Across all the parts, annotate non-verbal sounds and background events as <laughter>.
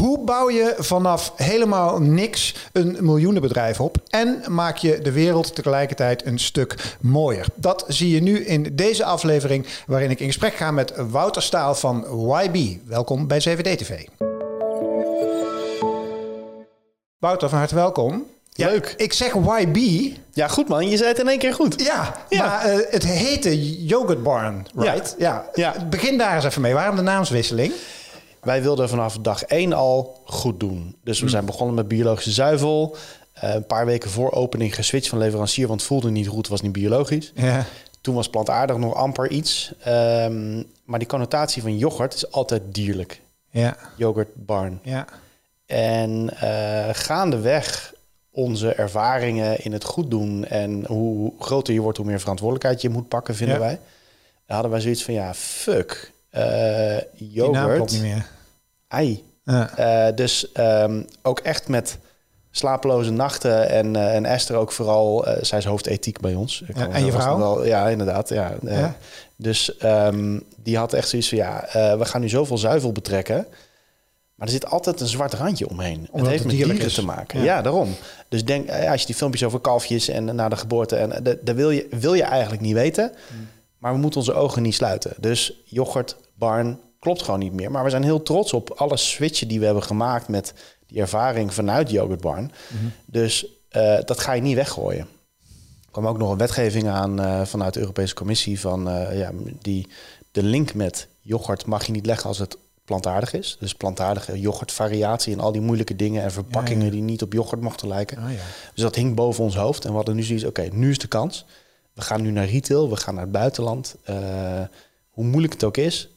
Hoe bouw je vanaf helemaal niks een miljoenenbedrijf op en maak je de wereld tegelijkertijd een stuk mooier? Dat zie je nu in deze aflevering waarin ik in gesprek ga met Wouter Staal van YB. Welkom bij CVD-TV. Wouter, van harte welkom. Leuk. ik zeg YB. Ja, goed man. Je zei het in één keer goed. Ja, Ja. maar eh, het heette Yogurt Barn, right? Ja. Ja. Begin daar eens even mee. Waarom de naamswisseling? Wij wilden vanaf dag één al goed doen. Dus we zijn begonnen met biologische zuivel. Eh, een paar weken voor opening geswitcht van leverancier, want het voelde niet goed, was niet biologisch. Ja. Toen was plantaardig nog amper iets. Ehm, maar die connotatie van yoghurt is altijd dierlijk. Ja. Yoghurt barn. Ja. En eh, gaandeweg onze ervaringen in het goed doen en hoe groter je wordt, hoe meer verantwoordelijkheid je moet pakken, vinden Ja. wij. Hadden wij zoiets van, ja, fuck. Die naam klopt yoghurt, niet meer. Ei. Ja. Eh, dus ehm, ook echt met slapeloze nachten en, eh, en Esther ook vooral, eh, zij is hoofdethiek bij ons. Ja, en je vrouw? Wel, ja, inderdaad. Ja? Dus ehm, die had echt zoiets van, ja, we gaan nu zoveel zuivel betrekken. Maar er zit altijd een zwart randje omheen. Omdat het heeft het met dieren is. te maken. Ja. Ja, daarom. Dus denk, als je die filmpjes over kalfjes en na de geboorte... en dat dat wil je, wil je eigenlijk niet weten. Hmm. Maar we moeten onze ogen niet sluiten. Dus yoghurt, barn, klopt gewoon niet meer. Maar we zijn heel trots op alle switchen die we hebben gemaakt... met die ervaring vanuit yoghurt barn. Hmm. Dus eh, dat ga je niet weggooien. Er kwam ook nog een wetgeving aan eh, vanuit de Europese Commissie... van eh, ja, die de link met yoghurt mag je niet leggen als het plantaardig is. Dus plantaardige yoghurtvariatie en al die moeilijke dingen... en verpakkingen Ja, ja. die niet op yoghurt mochten lijken. Oh, ja. Dus dat hing boven ons hoofd. En we hadden nu zoiets, oké, nu is de kans. We gaan nu naar retail, we gaan naar het buitenland. Hoe moeilijk het ook is,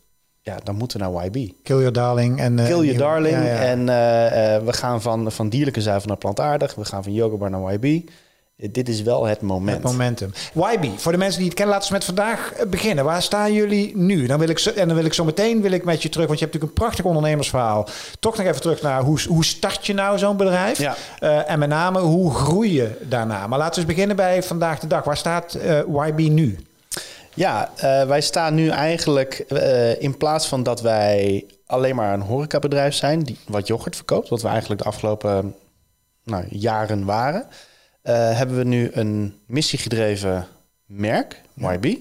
ja, dan moeten we naar YB. Kill Your Darling. En, eh, Kill Your Darling. Ja, ja. En eh, eh, we gaan van, van dierlijke zuivel naar plantaardig. We gaan van yogabar naar YB. Dit is wel het moment. Het momentum. YB, voor de mensen die het kennen, laten we met vandaag beginnen. Waar staan jullie nu? Dan wil ik zo, en dan wil ik zo meteen wil ik met je terug, want je hebt natuurlijk een prachtig ondernemersverhaal. Toch nog even terug naar hoe, hoe start je nou zo'n bedrijf? Ja. En met name, hoe groei je daarna? Maar laten we eens beginnen bij vandaag de dag. Waar staat YB nu? Ja, eh, wij staan nu eigenlijk eh, in plaats van dat wij alleen maar een horecabedrijf zijn die wat yoghurt verkoopt, wat we eigenlijk de afgelopen nou, jaren waren, eh, hebben we nu een missiegedreven merk, YB,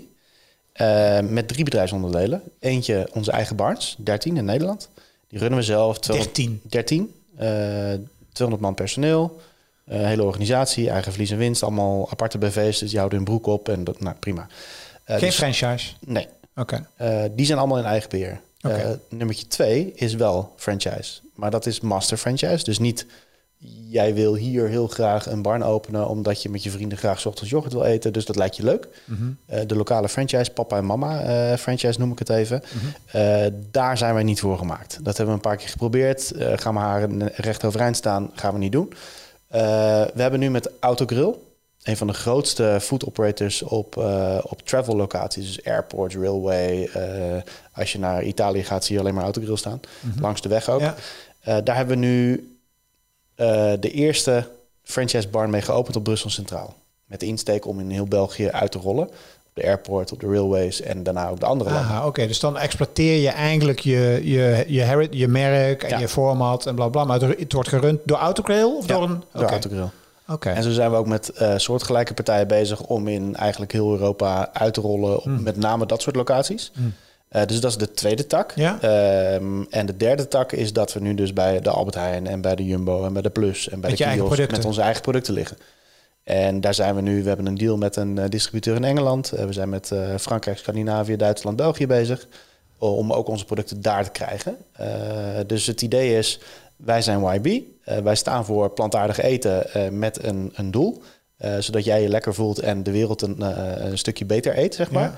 met drie bedrijfsonderdelen. Eentje onze eigen Barnes, 13 in Nederland. Die runnen we zelf. 200 13. 13. eh 200 man personeel. hele organisatie, eigen verlies en winst. Allemaal aparte BV's, dus die houden hun broek op. En dat, nou, prima. Eh, Geen dus- franchise? Nee, Oké. eh, die zijn allemaal in eigen beheer. Eh, nummertje twee is wel franchise. Maar dat is master franchise. Dus niet jij wil hier heel graag een barn openen... omdat je met je vrienden graag ochtends yoghurt wil eten. Dus dat lijkt je leuk. Mhm. De lokale franchise, papa en mama franchise noem ik het even. Mhm. Daar zijn wij niet voor gemaakt. Dat hebben we een paar keer geprobeerd. Gaan we haar recht overeind staan, gaan we niet doen. We hebben nu met Autogrill... een van de grootste food operators op, eh, op travel locaties. Dus airports, railway. eh, als je naar Italië gaat, zie je alleen maar Autogrill staan. Langs de weg ook. Ja. Eh, daar hebben we nu de eerste franchise barn mee geopend op Brussel Centraal. Met de insteek om in heel België uit te rollen. Op de airport, op de railways en daarna ook de andere landen. Oké. Dus dan exploiteer je eigenlijk je, je, je, je merk en Ja. je format en bla bla. Maar het, wordt gerund door Autogrill of Ja, door een... door. Autogrill. En zo zijn we ook met eh, soortgelijke partijen bezig om in eigenlijk heel Europa uit te rollen. Op Hmm. met name dat soort locaties. Eh, dus dat is de tweede tak. Ja. Ehm, en de derde tak is dat we nu dus bij de Albert Heijn en bij de Jumbo en bij de Plus en bij Met de producten. met onze eigen producten liggen. En daar zijn we nu. We hebben een deal met een eh, distributeur in Engeland. We zijn met Frankrijk, Scandinavië, Duitsland, België bezig. Om ook onze producten daar te krijgen. Dus het idee is, wij zijn YB. Eh, wij staan voor plantaardig eten eh, met een, een doel. Eh, zodat jij je lekker voelt en de wereld een, een stukje beter eet, zeg maar. Ja.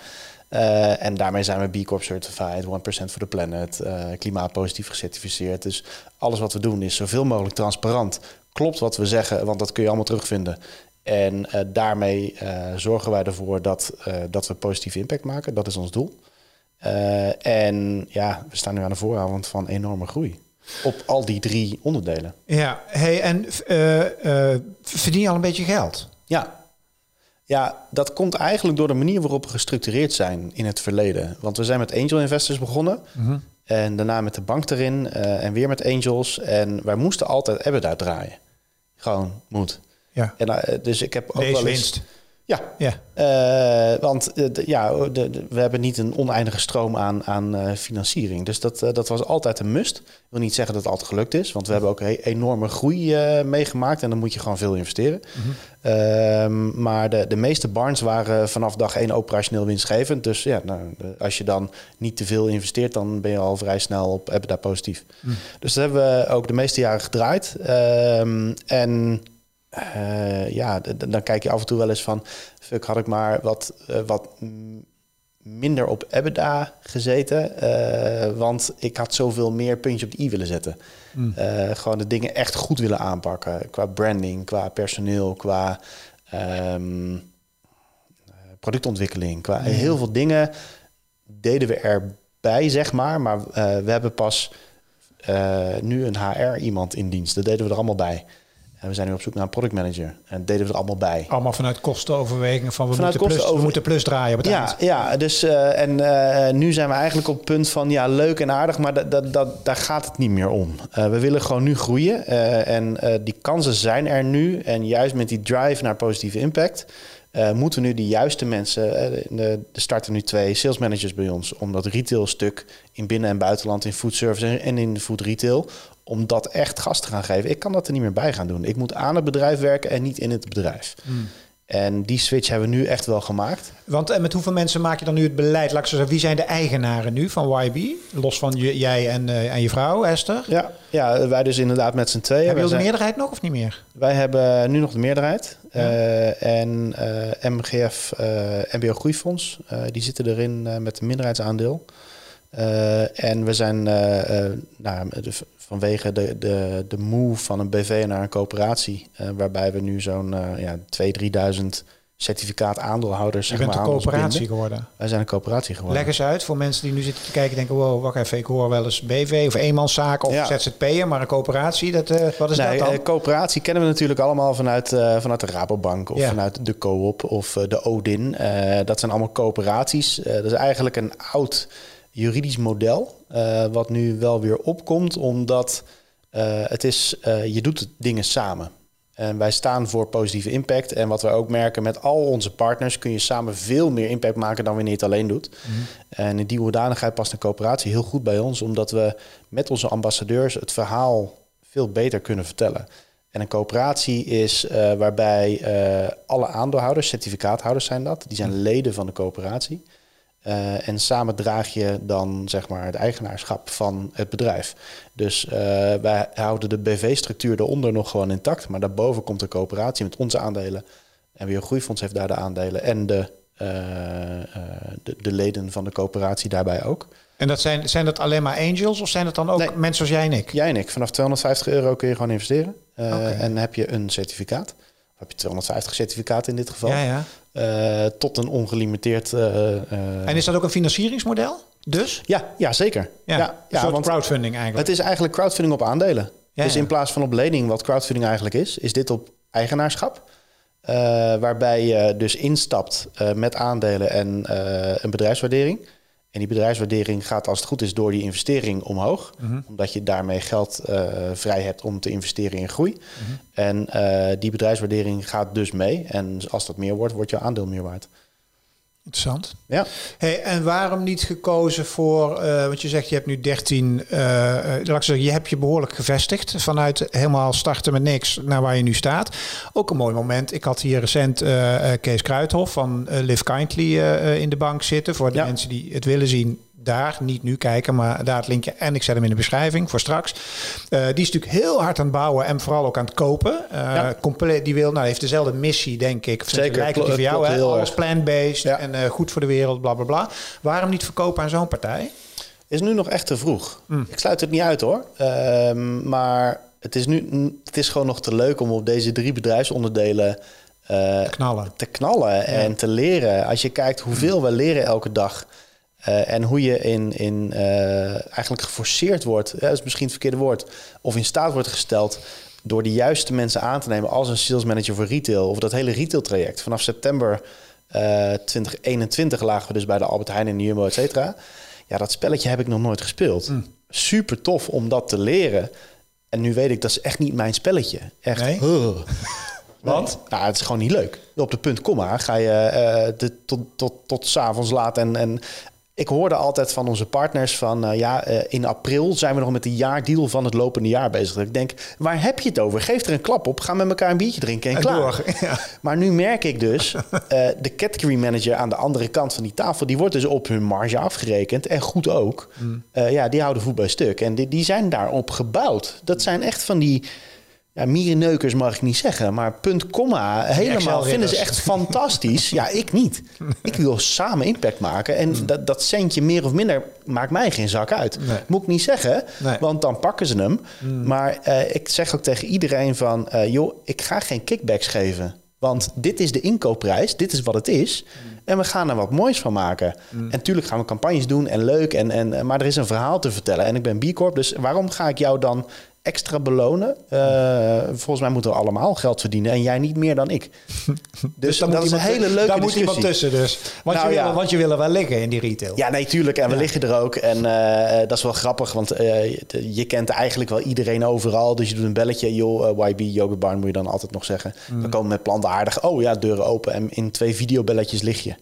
En daarmee zijn we B Corp certified, 1% for the planet, klimaatpositief gecertificeerd. Dus alles wat we doen is zoveel mogelijk transparant. Klopt wat we zeggen, want dat kun je allemaal terugvinden. En daarmee zorgen wij ervoor dat, dat we positieve impact maken. Dat is ons doel. En ja, we staan nu aan de vooravond van enorme groei. Op al die drie onderdelen. Ja, hey, en eh, verdien je al een beetje geld? Ja. Ja, dat komt eigenlijk door de manier waarop we gestructureerd zijn in het verleden. Want we zijn met angel investors begonnen. En daarna met de bank erin. eh, en weer met angels. En wij moesten altijd EBITDA draaien. Gewoon moet. Ja. En, dus ik heb ook Deze wel eens... winst. Ja, Ja. eh, want eh, ja, de, de- we hebben niet een oneindige stroom aan, aan eh, financiering. Dus dat, dat was altijd een must. Ik wil niet zeggen dat het altijd gelukt is. Want we hebben ook een enorme groei meegemaakt. En dan moet je gewoon veel investeren. Ehm, maar de, de meeste barns waren vanaf dag één operationeel winstgevend. Dus ja, nou, als je dan niet te veel investeert... dan ben je al vrij snel op EBITDA positief. Dus dat hebben we ook de meeste jaren gedraaid. Ehm, en eh, ja, dan kijk je af en toe wel eens van... fuck, had ik maar wat, eh, wat minder op EBITDA gezeten. eh, want ik had zoveel meer puntje op de i willen zetten. Eh, gewoon de dingen echt goed willen aanpakken. Qua branding, qua personeel, qua ehm, eh, productontwikkeling. Qua heel veel dingen deden we erbij, zeg maar. Maar we hebben pas nu een HR-iemand in dienst. Dat deden we er allemaal bij. En we zijn nu op zoek naar een productmanager. En dat deden we er allemaal bij. Allemaal vanuit kostenoverwegingen van we, Vanuit moeten, plus, we moeten plus draaien op het Ja, eind. ja dus eh, en eh, nu zijn we eigenlijk op het punt van ja, leuk en aardig, maar dat, dat, dat, daar gaat het niet meer om. Eh, we willen gewoon nu groeien en die kansen zijn er nu. En juist met die drive naar positieve impact eh, moeten nu de juiste mensen. eh, er starten nu twee sales managers bij ons om dat retail stuk in binnen- en buitenland, in food service en- in food retail, om dat echt gas te gaan geven. Ik kan dat er niet meer bij gaan doen. Ik moet aan het bedrijf werken en niet in het bedrijf. En die switch hebben we nu echt wel gemaakt. Want en met hoeveel mensen maak je dan nu het beleid? Laat ik zo zeggen, wie zijn de eigenaren nu van YB? Los van je, jij en, eh, en je vrouw, Esther. Ja, ja, wij dus inderdaad met z'n tweeën. Heb je Wij al de meerderheid nog of niet meer? Wij hebben nu nog de meerderheid. Eh, en eh, MGF, eh, MBO Groeifonds, eh, die zitten erin eh, met een minderheidsaandeel. Eh, en we zijn eh, eh, nou, de- vanwege de, de, de move van een BV naar een coöperatie, waarbij we nu zo'n ja, 2.000, 3.000 certificaat aandeelhouders Je zeg bent maar, een coöperatie geworden. Wij zijn een coöperatie geworden. Leg eens uit voor mensen die nu zitten te kijken en denken... wow, wacht even, ik hoor wel eens BV of eenmanszaak of Ja. ZZP'er... maar een coöperatie, dat, wat is nee, dat dan? coöperatie kennen we natuurlijk allemaal vanuit, vanuit de Rabobank of Ja. vanuit de Coop of de Odin. Dat zijn allemaal coöperaties. Dat is eigenlijk een oud juridisch model, eh, wat nu wel weer opkomt, omdat eh, het is, eh, je doet dingen samen. En wij staan voor positieve impact. En wat we ook merken met al onze partners kun je samen veel meer impact maken dan wanneer je het alleen doet. En in die hoedanigheid past een coöperatie heel goed bij ons, omdat we met onze ambassadeurs het verhaal veel beter kunnen vertellen. En een coöperatie is waarbij alle aandeelhouders, certificaathouders zijn dat, die zijn leden van de coöperatie. Eh, en samen draag je dan zeg maar het eigenaarschap van het bedrijf. Dus eh, wij houden de BV-structuur eronder nog gewoon intact. Maar daarboven komt de coöperatie met onze aandelen. En weer Groeifonds heeft daar de aandelen. En de, eh, de, de leden van de coöperatie daarbij ook. En dat zijn, zijn dat alleen maar angels of zijn dat dan ook Nee. mensen zoals jij en ik? Jij en ik, vanaf 250 euro kun je gewoon investeren. Oké. En heb je een certificaat. Heb je 250 certificaten in dit geval. Ja, ja. Eh, tot een ongelimiteerd... eh, eh, En is dat ook een financieringsmodel? Dus? ja, ja, zeker. Ja, Ja, want crowdfunding eigenlijk. het is eigenlijk crowdfunding op aandelen. Ja, dus in plaats van op lening, wat crowdfunding eigenlijk is, is dit op eigenaarschap. Waarbij je dus instapt met aandelen en een bedrijfswaardering. En die bedrijfswaardering gaat als het goed is door die investering omhoog. Mhm. Omdat je daarmee geld eh, vrij hebt om te investeren in groei. Mhm. En eh, die bedrijfswaardering gaat dus mee. En als dat meer wordt, wordt je aandeel meer waard. Interessant. Ja. Hey, en waarom niet gekozen voor, eh, want je zegt je hebt nu 13, eh, eh, laat ik zeggen, je hebt je behoorlijk gevestigd vanuit helemaal starten met niks naar waar je nu staat. Ook een mooi moment. Ik had hier recent Kees Kruithof van Live Kindly in de bank zitten. Voor de Ja. mensen die het willen zien, daar niet nu kijken, maar daar het linkje. En ik zet hem in de beschrijving voor straks. Eh, die is natuurlijk heel hard aan het bouwen en vooral ook aan het kopen. Eh, Ja. compleet, die wil, nou, heeft dezelfde missie, denk ik. Zeker, lijkt die voor jou, hè? Alles plant-based Ja. en eh, goed voor de wereld, bla bla bla. Waarom niet verkopen aan zo'n partij? Is nu nog echt te vroeg. Mm. Ik sluit het niet uit hoor. Ehm, maar het is nu het is gewoon nog te leuk om op deze drie bedrijfsonderdelen eh, Knallen. te knallen en te leren. Als je kijkt hoeveel we leren elke dag. Eh, en hoe je in, in eh, eigenlijk geforceerd wordt, dat is misschien het verkeerde woord, of in staat wordt gesteld door de juiste mensen aan te nemen als een sales manager voor retail of dat hele retail traject. Vanaf september uh, 2021 lagen we dus bij de Albert Heijn en de Jumbo, et cetera. Ja, dat spelletje heb ik nog nooit gespeeld. Mm. Super tof om dat te leren. En nu weet ik, dat is echt niet mijn spelletje. Echt. Nee? <laughs> Want? Nou, het is gewoon niet leuk. Op de punt komma ga je eh, de, tot, tot, tot s'avonds laat. En, en ik hoorde altijd van onze partners van... eh, ja, eh, in april zijn we nog met de jaardeal van het lopende jaar bezig. Ik denk, waar heb je het over? Geef er een klap op. Ga met elkaar een biertje drinken en, En klaar. door. <laughs> Ja. Maar nu merk ik dus, <laughs> eh, de category manager aan de andere kant van die tafel... die wordt dus op hun marge afgerekend. En goed ook. Eh, ja, die houden voet bij stuk. En die, die zijn daarop gebouwd. Dat zijn echt van die... Ja, mierenneukers mag ik niet zeggen, maar punt, komma, helemaal vinden ze echt fantastisch. ja, ik niet. Ik wil samen impact maken. En dat, dat centje meer of minder maakt mij geen zak uit. Nee. Moet ik niet zeggen, Nee. want dan pakken ze hem. Maar eh, ik zeg ook tegen iedereen van... eh, joh, ik ga geen kickbacks geven. Want dit is de inkoopprijs, dit is wat het is. En we gaan er wat moois van maken. En natuurlijk gaan we campagnes doen en leuk. En, en, maar er is een verhaal te vertellen. En ik ben B Corp, dus waarom ga ik jou dan extra belonen? Eh, volgens mij moeten we allemaal geld verdienen. En jij niet meer dan ik. <laughs> Dus, daar dat moet is een hele leuke Daar moet discussie. iemand tussen dus. Want, Nou, je wil, ja. want je wil er wel liggen in die retail. Ja, nee, tuurlijk. En we liggen er ook. En eh, eh, dat is wel grappig, want je, je kent eigenlijk wel iedereen overal. Dus je doet een belletje. Joh, YB, Yoga Barn moet je dan altijd nog zeggen. We komen met plantaardig. Oh ja, deuren open. En in twee videobelletjes lig je.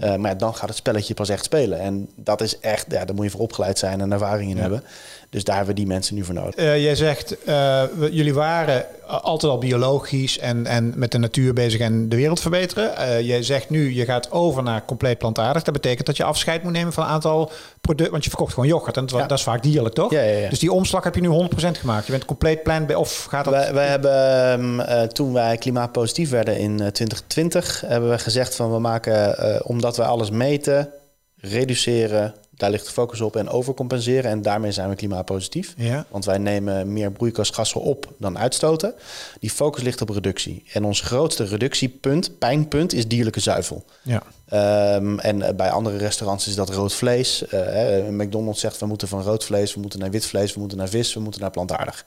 Eh, maar dan gaat het spelletje pas echt spelen. En dat is echt, ja, daar moet je voor opgeleid zijn en ervaring in hebben. Dus daar hebben we die mensen nu voor nodig. Eh, jij zegt, we- jullie waren altijd al biologisch en, en met de natuur bezig en de wereld verbeteren. Eh, jij zegt nu, je gaat over naar compleet plantaardig. Dat betekent dat je afscheid moet nemen van een aantal producten. Want je verkocht gewoon yoghurt en dat, wa- Ja. dat is vaak dierlijk, toch? Ja, ja, ja. Dus die omslag heb je nu 100% gemaakt. Je bent compleet plant of gaat dat... Wij, wij hebben, ehm, eh, toen wij klimaatpositief werden in eh, 2020, hebben we gezegd van we maken, omdat wij alles meten, reduceren, daar ligt de focus op en overcompenseren. En daarmee zijn we klimaatpositief. Ja. Want wij nemen meer broeikasgassen op dan uitstoten. Die focus ligt op reductie. En ons grootste reductiepunt, pijnpunt, is dierlijke zuivel. Ja. Ehm, en eh, bij andere restaurants is dat rood vlees. Eh, McDonald's zegt we moeten van rood vlees, we moeten naar wit vlees, we moeten naar vis, we moeten naar plantaardig.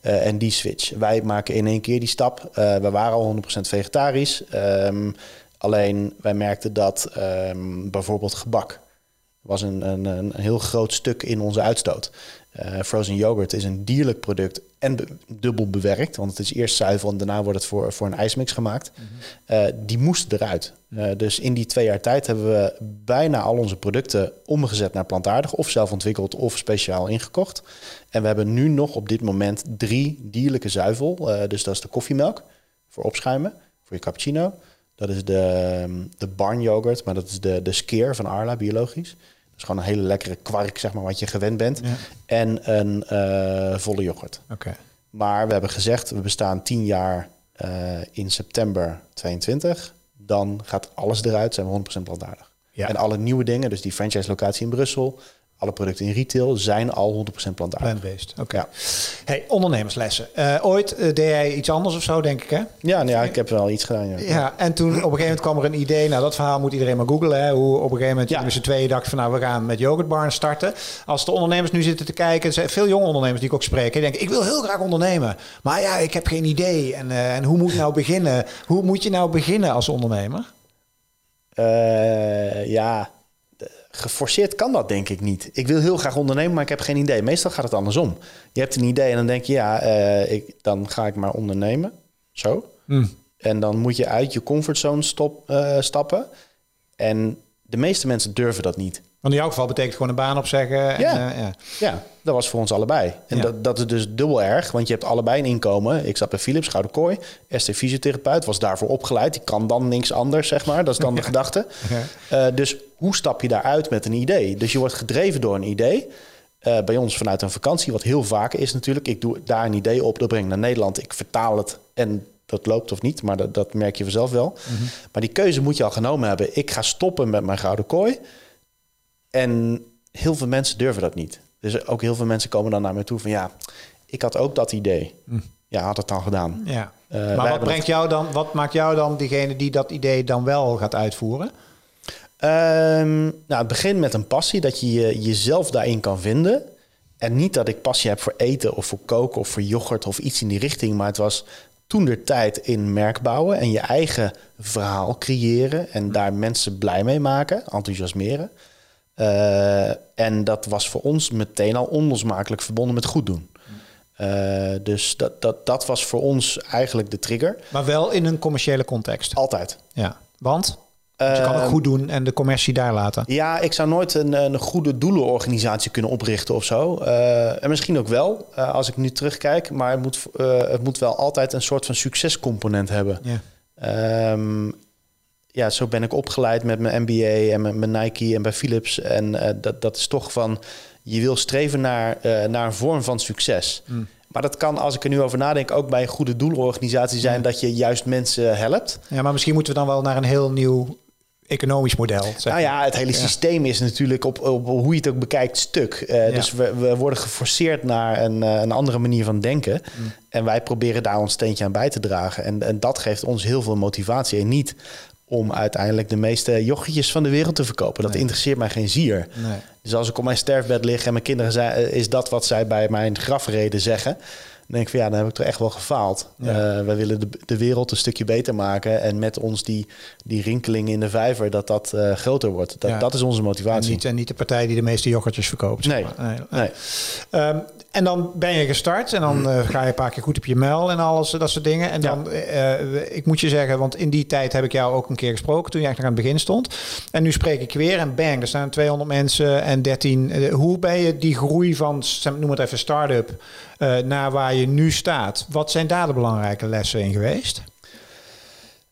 Eh, en die switch. Wij maken in één keer die stap. We waren al 100% vegetarisch. Ehm, alleen wij merkten dat ehm, bijvoorbeeld gebak was een, een, een heel groot stuk in onze uitstoot. Eh, frozen yoghurt is een dierlijk product en be- dubbel bewerkt. Want het is eerst zuivel en daarna wordt het voor, voor een ijsmix gemaakt. Eh, die moesten eruit. Eh, dus in die twee jaar tijd hebben we bijna al onze producten omgezet naar plantaardig. Of zelf ontwikkeld of speciaal ingekocht. En we hebben nu nog op dit moment drie dierlijke zuivel. Dus dat is de koffiemelk voor opschuimen, voor je cappuccino. Dat is de, de barn yoghurt, maar dat is de, de skeer van Arla, biologisch. Is gewoon een hele lekkere kwark, zeg maar, wat je gewend bent. Ja. En een eh, volle yoghurt. Oké. Maar we hebben gezegd, we bestaan 10 jaar eh, in september 22. Dan gaat alles eruit, zijn we 100% plantaardig. Ja. En alle nieuwe dingen, dus die franchise locatie in Brussel, alle producten in retail, zijn al 100% plantaardig. Oké. Ja. Hey, ondernemerslessen. Eh, ooit eh, deed jij iets anders of zo, denk ik, hè? Ja, nou ja, ik heb wel iets gedaan. Ja. Ja, en toen op een gegeven moment kwam er een idee. Nou, dat verhaal moet iedereen maar googlen. Hè, hoe op een gegeven moment Ja. met z'n tweeën dachten van... nou, we gaan met Yogurt Barn starten. Als de ondernemers nu zitten te kijken... zijn veel jonge ondernemers die ik ook spreek... die denken, ik wil heel graag ondernemen. Maar ja, ik heb geen idee. En, eh, en hoe moet ik nou beginnen? Hoe moet je nou beginnen als ondernemer? Ja, geforceerd kan dat denk ik niet. Ik wil heel graag ondernemen, maar ik heb geen idee. Meestal gaat het andersom. Je hebt een idee en dan denk je, ja, eh, ik, dan ga ik maar ondernemen. Zo. En dan moet je uit je comfortzone stop, eh, stappen. En de meeste mensen durven dat niet. Want in jouw geval betekent gewoon een baan opzeggen. En, Ja. eh, ja. Ja, dat was voor ons allebei. En Ja. dat, dat is dus dubbel erg, want je hebt allebei een inkomen. Ik zat bij Philips, Gouden Kooi. ST fysiotherapeut, was daarvoor opgeleid. Die kan dan niks anders, zeg maar. Dat is dan de <laughs> gedachte. Eh, dus hoe stap je daaruit met een idee? Dus je wordt gedreven door een idee. Eh, bij ons vanuit een vakantie, wat heel vaak is natuurlijk. Ik doe daar een idee op, dat breng ik naar Nederland. Ik vertaal het en dat loopt of niet, maar dat, dat merk je vanzelf wel. Maar die keuze moet je al genomen hebben. Ik ga stoppen met mijn gouden kooi. En heel veel mensen durven dat niet. Dus ook heel veel mensen komen dan naar me toe van ja, ik had ook dat idee. Ja, had het dan gedaan. Ja. maar wat, hebben brengt jou dan, wat maakt jou dan diegene die dat idee dan wel gaat uitvoeren? Ehm, nou, het begint met een passie, dat je je- jezelf daarin kan vinden. En niet dat ik passie heb voor eten of voor koken of voor yoghurt of iets in die richting. Maar het was toen de tijd in merk bouwen en je eigen verhaal creëren. En daar mensen blij mee maken, enthousiasmeren. Eh, en dat was voor ons meteen al onlosmakelijk verbonden met goed doen. Eh, dus dat, dat, dat was voor ons eigenlijk de trigger. Maar wel in een commerciële context. Altijd. Ja. Want? Want je kan het Ehm, goed doen en de commercie daar laten. Ja, ik zou nooit een, een goede doelenorganisatie kunnen oprichten of zo. Eh, en misschien ook wel, als ik nu terugkijk. Maar het moet, het moet wel altijd een soort van succescomponent hebben. Ja. Ehm, ja, zo ben ik opgeleid met mijn MBA en mijn, mijn Nike en bij Philips. En eh, dat, dat is toch van, je wil streven naar, eh, naar een vorm van succes. Mm. Maar dat kan, als ik er nu over nadenk, ook bij een goede doelenorganisatie zijn... dat je juist mensen helpt. ja, maar misschien moeten we dan wel naar een heel nieuw economisch model. Zeg. Nou ja, het hele Ja. systeem is natuurlijk op, op hoe je het ook bekijkt stuk. Eh, Ja. Dus we, we worden geforceerd naar een, een andere manier van denken. Mm. En wij proberen daar ons steentje aan bij te dragen. En, en dat geeft ons heel veel motivatie. En niet om uiteindelijk de meeste yoghurtjes van de wereld te verkopen. Dat Nee. interesseert mij geen zier. Nee. Dus als ik op mijn sterfbed lig en mijn kinderen zijn, is dat wat zij bij mijn grafreden zeggen. Dan denk ik van ja, dan heb ik toch echt wel gefaald. Ja. Eh, wij willen de, de wereld een stukje beter maken. En met ons die, die rinkeling in de vijver, dat dat eh, groter wordt. Dat, Ja. dat is onze En motivatie. niet, en niet de partij die de meeste yoghurtjes verkoopt. zeg Nee. maar. nee. Nee. Ehm, en dan ben je gestart en dan eh, ga je een paar keer goed op je muil en alles, dat soort dingen. En dan, eh, ik moet je zeggen, want in die tijd heb ik jou ook een keer gesproken toen je eigenlijk aan het begin stond. En nu spreek ik weer en bang, er staan 200 mensen en 13. Eh, hoe ben je die groei van, noem het even start-up, eh, naar waar je nu staat? Wat zijn daar de belangrijke lessen in geweest?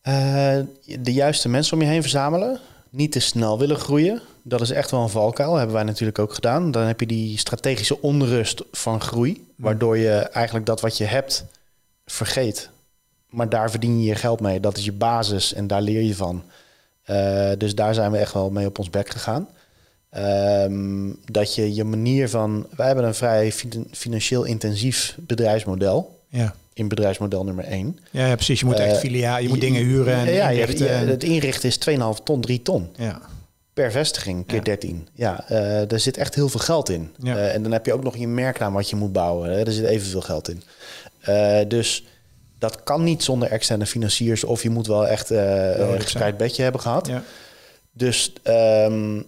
Eh, de juiste mensen om je heen verzamelen. Niet te snel willen groeien. Dat is echt wel een valkuil. Hebben wij natuurlijk ook gedaan. Dan heb je die strategische onrust van groei. Waardoor je eigenlijk dat wat je hebt vergeet. Maar daar verdien je je geld mee. Dat is je basis en daar leer je van. Eh, dus daar zijn we echt wel mee op ons bek gegaan. Ehm, dat je je manier van... Wij hebben een vrij fin- financieel intensief bedrijfsmodel. Ja. In bedrijfsmodel nummer 1. Ja, ja, precies. Je moet echt Eh, filia, je moet dingen huren en ja, inrichten. het inrichten is 2,5 ton, 3 ton ja. Per vestiging, keer Ja. 13. Ja, eh er zit echt heel veel geld in. Ja. Eh, en dan heb je ook nog je merknaam wat je moet bouwen. Hè. Er zit evenveel geld in. Eh, dus dat kan niet zonder externe financiers... of je moet wel echt een gespreid bedje hebben gehad. Ja. Dus... ehm,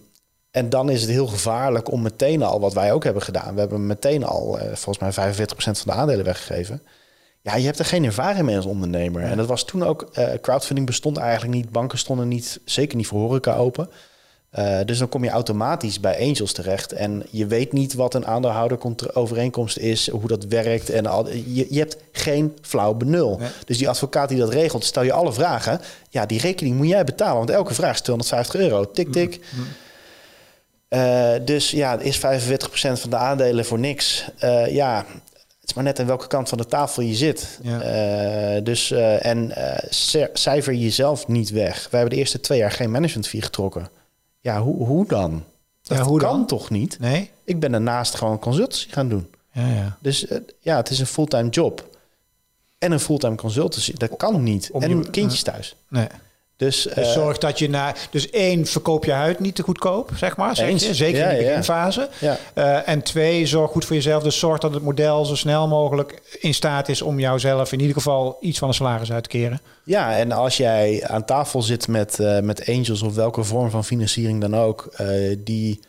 en dan is het heel gevaarlijk om meteen al, wat wij ook hebben gedaan. We hebben meteen al, volgens mij 45% van de aandelen weggegeven. Ja, je hebt er geen ervaring mee als ondernemer. En dat was toen ook, crowdfunding bestond eigenlijk niet. Banken stonden niet, zeker niet voor horeca open. Eh, dus dan kom je automatisch bij angels terecht. En je weet niet wat een aandeelhouderovereenkomst is, hoe dat werkt. En al, je, je hebt geen flauw benul. Dus die advocaat die dat regelt, stel je alle vragen. Ja, die rekening moet jij betalen, want elke vraag is 250 euro. Tik, tik. Eh, dus ja, is 45% van de aandelen voor niks. Eh, ja, het is maar net aan welke kant van de tafel je zit. Ja. Dus, en cijfer jezelf niet weg. We hebben de eerste twee jaar geen management fee getrokken. Ja, hoe, hoe dan? Dat Ja, hoe kan dan? toch niet? Nee? Ik ben daarnaast gewoon consultancy gaan doen. Ja, ja. Dus eh, ja, het is een fulltime job. En een fulltime consultancy. Dat kan niet. Om en je- kindjes thuis. Nee. Dus, Dus eh, zorg dat je naar. Dus één, verkoop je huid niet te goedkoop, zeg maar. Zeg je, zeker Ja, in de beginfase. ja. Eh, en twee, zorg goed voor jezelf. Dus zorg dat het model zo snel mogelijk in staat is om jouzelf in ieder geval iets van een salaris uit te keren. Ja, en als jij aan tafel zit met, eh, met angels of welke vorm van financiering dan ook, die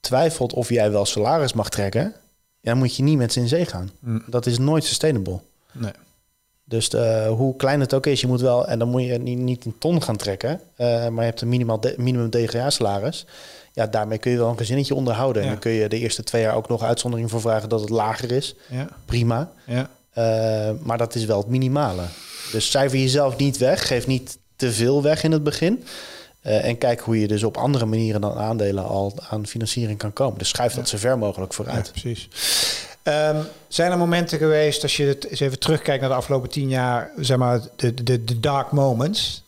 twijfelt of jij wel salaris mag trekken, dan moet je niet met ze in zee gaan. Hm. Dat is nooit sustainable. Nee. Dus eh, hoe klein het ook is, je moet wel, en dan moet je niet, niet een ton gaan trekken, eh, maar je hebt een minimaal de- minimum DGA-salaris. Ja, daarmee kun je wel een gezinnetje onderhouden. Ja. En dan kun je de eerste twee jaar ook nog uitzondering voor vragen dat het lager is. Ja. Prima. Ja. Eh, maar dat is wel het minimale. Dus cijfer jezelf niet weg. Geef niet te veel weg in het begin. En kijk hoe je dus op andere manieren dan aandelen al aan financiering kan komen. Dus schuif dat zo ver mogelijk Ja, vooruit. precies. Ehm, zijn er momenten geweest, als je het eens even terugkijkt naar de afgelopen tien jaar, zeg maar, de, de, de dark moments?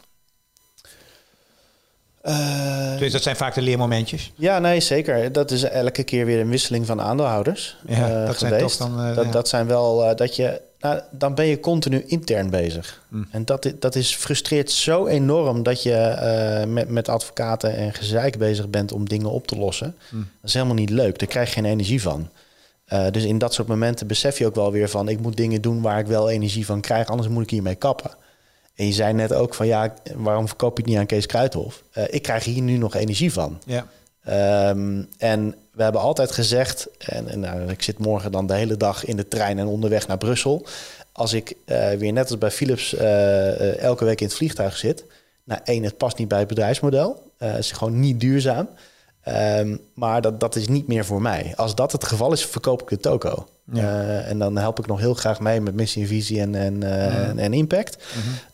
Eh, Dus dat zijn vaak de leermomentjes. ja, nee, zeker. Dat is elke keer weer een wisseling van aandeelhouders Ja, eh, dat zijn geweest. toch dan, eh, dat, ja. dat zijn wel dat je Nou, dan ben je continu intern bezig. En dat, dat is frustreert zo enorm dat je met, met advocaten en gezeik bezig bent om dingen op te lossen. Dat is helemaal niet leuk. Daar krijg je geen energie van. Eh, dus in dat soort momenten besef je ook wel weer van... ik moet dingen doen waar ik wel energie van krijg, anders moet ik hiermee kappen. En je zei net ook van ja, waarom verkoop je het niet aan Kees Kruithof? Eh, ik krijg hier nu nog energie van. Ja. Ehm, en we hebben altijd gezegd, en, en nou, ik zit morgen dan de hele dag in de trein en onderweg naar Brussel. Als ik eh, weer net als bij Philips elke week in het vliegtuig zit. Nou, één, het past niet bij het bedrijfsmodel. Het is gewoon niet duurzaam. Ehm, maar dat, dat is niet meer voor mij. Als dat het geval is, verkoop ik de toko. Ja. Eh, en dan help ik nog heel graag mee met missie en visie en, en, eh, en, en impact.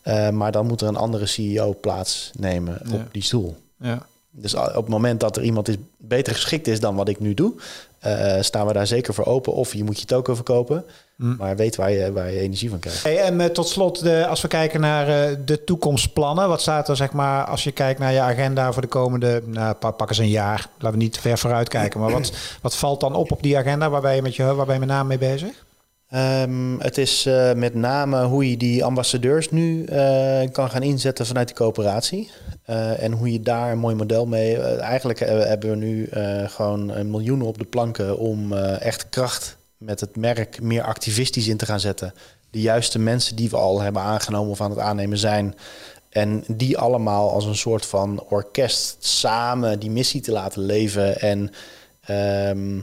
Eh, maar dan moet er een andere CEO plaatsnemen Ja. op die stoel. Ja. Dus op het moment dat er iemand is beter geschikt is dan wat ik nu doe, eh, staan we daar zeker voor open. Of je moet je toko verkopen, maar weet waar je, waar je energie van krijgt. Hey, en eh, tot slot, de, als we kijken naar eh, de toekomstplannen, wat staat er zeg maar als je kijkt naar je agenda voor de komende, nou, pa- pak eens een jaar, laten we niet te ver vooruit kijken, maar wat, <clears throat> wat valt dan op op die agenda? Waar ben je met je, waar ben je met name mee bezig? Ehm, het is eh, met name hoe je die ambassadeurs nu eh, kan gaan inzetten vanuit die coöperatie. Eh, en hoe je daar een mooi model mee. eigenlijk hebben we nu gewoon miljoenen op de planken om echt kracht met het merk meer activistisch in te gaan zetten. De juiste mensen die we al hebben aangenomen of aan het aannemen zijn. En die allemaal als een soort van orkest samen die missie te laten leven. En ehm,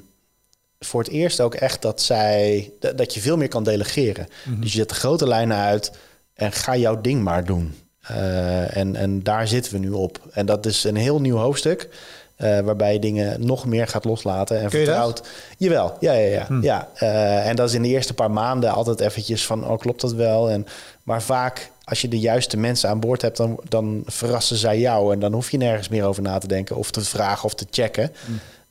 voor het eerst ook echt dat zij dat je veel meer kan delegeren. Dus je zet de grote lijnen uit en ga jouw ding maar doen. Eh, en, en daar zitten we nu op. En dat is een heel nieuw hoofdstuk. eh, waarbij je dingen nog meer gaat loslaten en dat? vertrouwt. Jawel, ja, ja, ja. ja. Eh, en dat is in de eerste paar maanden altijd eventjes van, oh, klopt dat wel? En, maar vaak, als je de juiste mensen aan boord hebt, dan, dan verrassen zij jou. En dan hoef je nergens meer over na te denken of te vragen of te checken.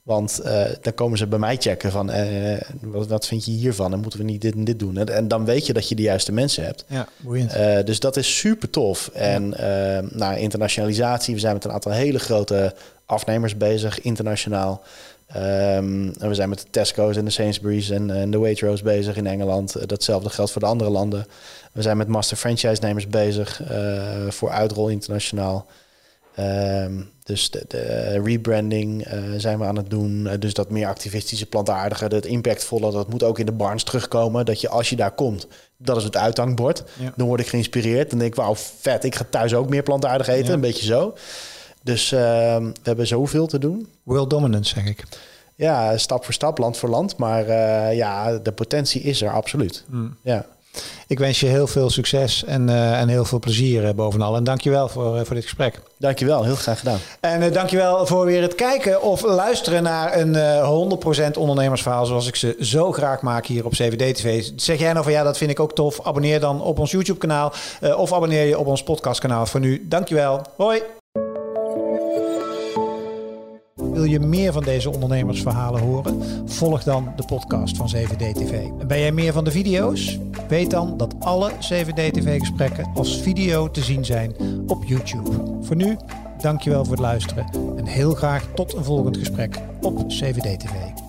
Want eh, dan komen ze bij mij checken van, eh, wat, wat vind je hiervan? En moeten we niet dit en dit doen? En, en dan weet je dat je de juiste mensen hebt. Ja, boeiend. Eh, dus dat is super tof. En eh, nou, internationalisatie, we zijn met een aantal hele grote afnemers bezig, internationaal. Ehm, en we zijn met de Tesco's en de Sainsbury's en, en de Waitrose bezig in Engeland. Datzelfde geldt voor de andere landen. We zijn met master franchise-nemers bezig voor uitrol internationaal. Ehm, dus de, de rebranding eh, zijn we aan het doen. Eh, dus dat meer activistische, plantaardige, dat impactvolle, dat moet ook in de barns terugkomen. Dat je als je daar komt, dat is het uithangbord. Ja. Dan word ik geïnspireerd. Dan denk ik, wauw, vet, ik ga thuis ook meer plantaardig eten. Ja. Een beetje zo. Dus ehm, we hebben zoveel te doen. World dominance, zeg ik. Ja, stap voor stap, land voor land. Maar eh, ja, de potentie is er absoluut. Mm. Ja. Ik wens je heel veel succes en, eh, en heel veel plezier eh, bovenal. En dankjewel voor, eh, voor dit gesprek. Dankjewel, heel graag gedaan. En uh, dankjewel voor weer het kijken of luisteren naar een uh, 100% ondernemersverhaal zoals ik ze zo graag maak hier op CVD TV. Zeg jij nou van ja, dat vind ik ook tof. Abonneer dan op ons YouTube kanaal of abonneer je op ons podcastkanaal. Voor nu, dankjewel. Hoi! Wil je meer van deze ondernemersverhalen horen? Volg dan de podcast van CVD TV. En ben jij meer van de video's? Weet dan dat alle CVD TV gesprekken als video te zien zijn op YouTube. Voor nu, dankjewel voor het luisteren en heel graag tot een volgend gesprek op CVD TV.